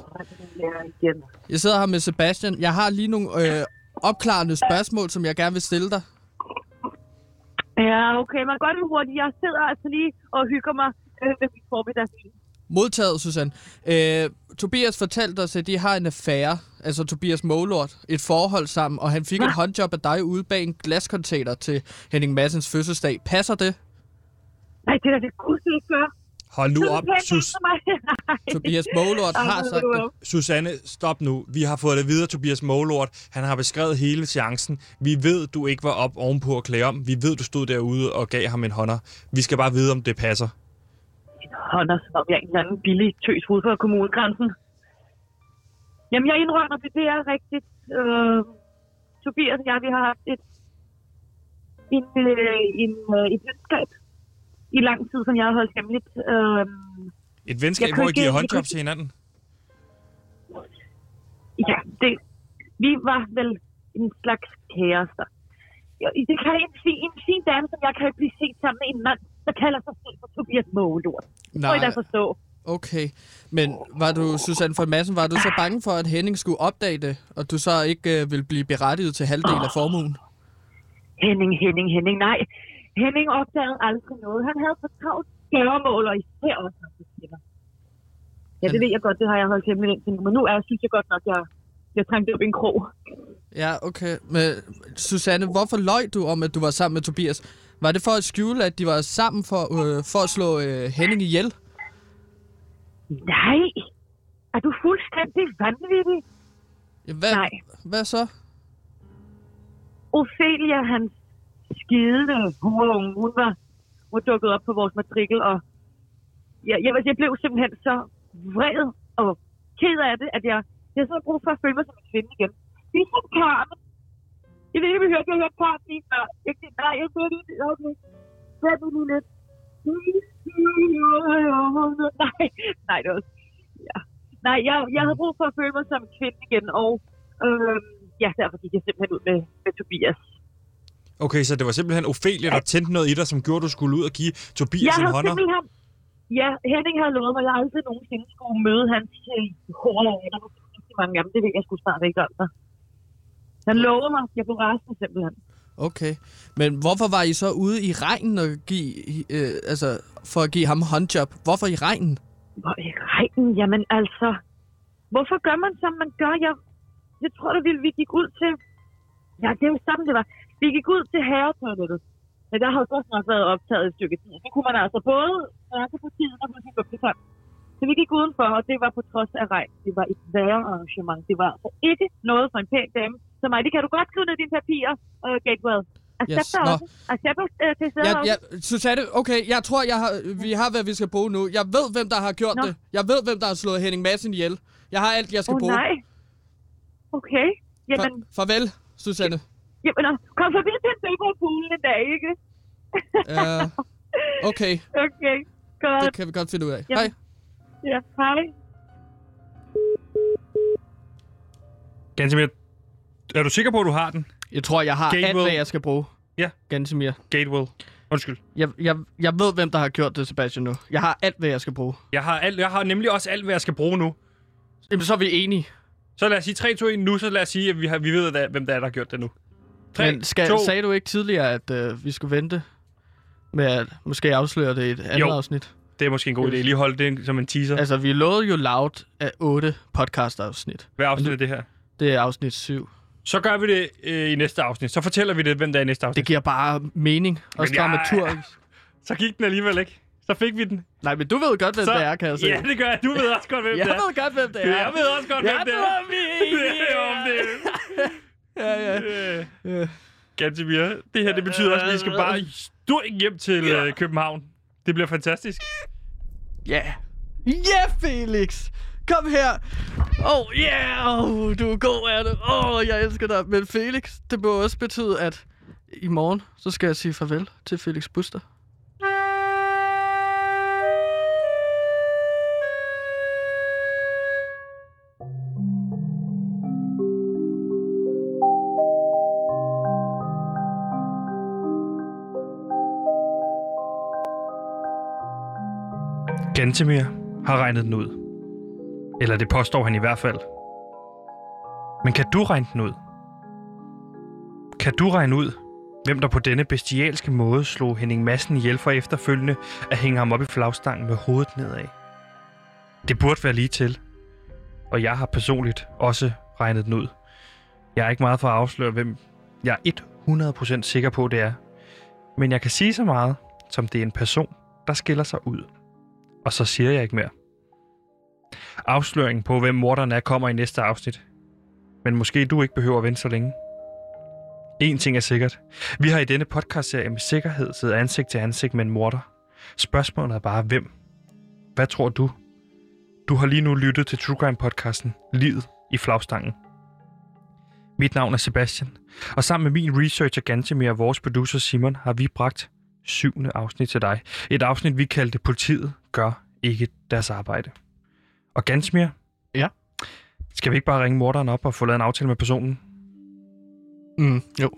S8: igen.
S3: Jeg sidder her med Sebastian. Jeg har lige nogle øh, opklarende spørgsmål, som jeg gerne vil stille dig.
S8: Ja, okay, men godt hurtigt. Jeg sidder altså lige og hygger mig øh, ved mit formiddagsvin.
S3: Modtaget, Susanne. Øh, Tobias fortalte os, at de har en affære, altså Tobias Målort, et forhold sammen, og han fik ja. et håndjob af dig ude bag en glascontainer til Henning Massens fødselsdag. Passer det?
S8: Nej, det er det ikke gør.
S2: Hold nu op, Sus.
S3: Tobias Målort har sagt det.
S2: Susanne, stop nu. Vi har fået det videre, Tobias Målort. Han har beskrevet hele chancen. Vi ved, du ikke var op ovenpå at klæde om. Vi ved, du stod derude og gav ham en hånder. Vi skal bare vide, om det passer.
S8: Hånder, som om jeg er en eller anden billig tøs ude for kommunegrænsen. Jamen, jeg indrømmer det, det er rigtigt. Øh, Tobias og jeg, vi har haft et, en, øh, en, øh, et venskab i lang tid, som jeg har holdt hemmeligt. Øh,
S2: Et venskab, hvor I giver
S8: ikke-
S2: håndjob til hinanden?
S8: ja, det, vi var vel en slags kærester. Det kan en, fin, en fin dame, som jeg kan blive set sammen med en mand, der kalder sig selv for Tobias Mågelort. Nej. Må I da forstå.
S3: Okay, men var du, Susanne von Madsen, var du så bange for, at Henning skulle opdage det, og du så ikke øh, ville blive berettiget til halvdel af formuen?
S8: Henning, Henning, Henning, nej. Henning opdagede aldrig noget. Han havde for travlt gøremål, og især også kvinder. Ja, det ved jeg godt, det har jeg holdt hemmeligt indtil nu, men nu er, synes jeg godt nok, jeg, jeg trængte op i en krog.
S3: Ja, okay. Men Susanne, hvorfor løj du om, at du var sammen med Tobias? Var det for at skjule, at de var sammen for, øh, for at slå øh, Henning ihjel?
S8: Nej! Er du fuldstændig vanvittig?
S3: Ja, hvad,
S8: Nej.
S3: hvad så?
S8: Ophelia, hans skidende horunge, hun var, hun var dukket op på vores matrikel, og jeg, jeg, jeg blev simpelthen så vred og ked af det, at jeg, jeg sådan brug for at føle mig som en kvinde igen. Det er som Carmen. Jeg ved ikke, om I hørte, jeg hørte Carmen lige før. Jeg, nej, jeg hørte det. Okay. Hør det lige lidt. Nej, nej, det var... Ja. Nej, jeg, jeg havde brug for at føle mig som en kvinde igen, og øh, ja, derfor gik jeg simpelthen ud med, med Tobias.
S2: Okay, så det var simpelthen Ophelia, der tændte noget i dig, som gjorde, at du skulle ud og give Tobias
S8: jeg
S2: en hånder?
S8: simpelthen... Ja, Henning havde lovet mig, at jeg aldrig nogensinde skulle møde hans øh, hårde Der var rigtig mange af dem. Det ved jeg sgu snart ikke om dig. Han lovede mig. Jeg blev rasende simpelthen.
S3: Okay. Men hvorfor var I så ude i regnen og give, øh, altså, for at give ham håndjob? Hvorfor i regnen?
S8: Hvor i regnen? Jamen altså... Hvorfor gør man, som man gør? Jeg, jeg tror, at vi, vi gik ud til... Ja, det er jo sådan, det var. Vi gik ud til herretoilettet. Men der havde godt nok været optaget et stykke tid. Så kunne man altså både snakke på tiden og gå til kamp. Så vi gik udenfor, og det var på trods af regn. Det var et værre arrangement. Det var altså ikke noget for en pæn dame som mig. Det kan du godt skrive ned i dine papirer, uh, Gatewell. Accepter
S3: Yes, nå.
S8: også. Accepter til stede
S3: Ja, ja, Susanne, okay, jeg tror, jeg har, vi har, hvad vi skal bruge nu. Jeg ved, hvem der har gjort
S8: Nå.
S3: det. Jeg ved, hvem der har slået Henning Madsen ihjel. Jeg har alt, jeg skal
S8: oh,
S3: bruge.
S8: nej. Okay. Jamen,
S3: Fa- farvel, Susanne.
S8: jamen, nå, kom forbi til en fodboldpool en dag, ikke?
S3: Uh, okay,
S8: Okay, godt.
S3: det kan vi godt finde ud af.
S8: Jamen.
S3: Hej.
S8: Ja, hej.
S2: Gansimir, er du sikker på, at du har den?
S3: Jeg tror, jeg har alt,
S2: Gatewell.
S3: hvad jeg skal bruge.
S2: Ja.
S3: Gansimir.
S2: Gatewell. Undskyld.
S3: Jeg, jeg, jeg ved, hvem der har gjort det, Sebastian, nu. Jeg har alt, hvad jeg skal bruge.
S2: Jeg har, alt, jeg har nemlig også alt, hvad jeg skal bruge nu.
S3: Jamen, så er vi enige.
S2: Så lad os sige 3, 2, 1 nu, så lad os sige, at vi, har, vi ved, at, hvem der er, der har gjort det nu. 3,
S3: Men skal,
S2: 2,
S3: sagde du ikke tidligere, at øh, vi skulle vente med at måske afsløre det i et andet
S2: Jo.
S3: afsnit?
S2: det er måske en god idé. Lige holde det som en teaser.
S3: Altså, vi lovede jo loud af otte podcast-afsnit.
S2: Hvad afsnit er det her?
S3: Det er afsnit 7.
S2: Så gør vi det øh, i næste afsnit. Så fortæller vi det, hvem der er i næste afsnit.
S3: Det giver bare mening. Også
S2: Men jeg-
S3: dramaturgisk.
S2: Så gik den alligevel ikke. Så fik vi den.
S3: Nej, men du ved godt, hvem
S2: Så,
S3: det er, kan jeg se.
S2: Ja, det gør jeg. Du ved også godt, hvem
S3: jeg
S2: det er.
S3: ved godt, hvem det er.
S2: Jeg ved også godt, hvem
S3: Jeg
S2: det er.
S3: vi er.
S2: Det om det.
S3: Ja, ja.
S2: Øh, Gantemir, det her det betyder også, at vi skal bare stå hjem til øh, København. Det bliver fantastisk.
S3: Ja. Ja, Felix! Kom her! Oh, yeah! Oh, du er god, er du. Åh, oh, jeg elsker dig. Men Felix, det må også betyde, at i morgen, så skal jeg sige farvel til Felix Buster.
S2: Gantemir har regnet den ud. Eller det påstår han i hvert fald. Men kan du regne den ud? Kan du regne ud, hvem der på denne bestialske måde slog Henning Madsen ihjel for efterfølgende at hænge ham op i flagstangen med hovedet nedad? Det burde være lige til. Og jeg har personligt også regnet den ud. Jeg er ikke meget for at afsløre, hvem jeg er 100% sikker på, det er. Men jeg kan sige så meget, som det er en person, der skiller sig ud. Og så siger jeg ikke mere. Afsløringen på, hvem morderen er, kommer i næste afsnit. Men måske du ikke behøver at vente så længe. En ting er sikkert. Vi har i denne podcastserie med sikkerhed siddet ansigt til ansigt med en morder. Spørgsmålet er bare, hvem? Hvad tror du? Du har lige nu lyttet til True Crime podcasten Livet i flagstangen. Mit navn er Sebastian, og sammen med min researcher Gantemir og vores producer Simon har vi bragt syvende afsnit til dig. Et afsnit, vi kaldte Politiet gør ikke deres arbejde. Og Gansmir?
S3: Ja?
S2: Skal vi ikke bare ringe morderen op og få lavet en aftale med personen?
S3: Mm, jo.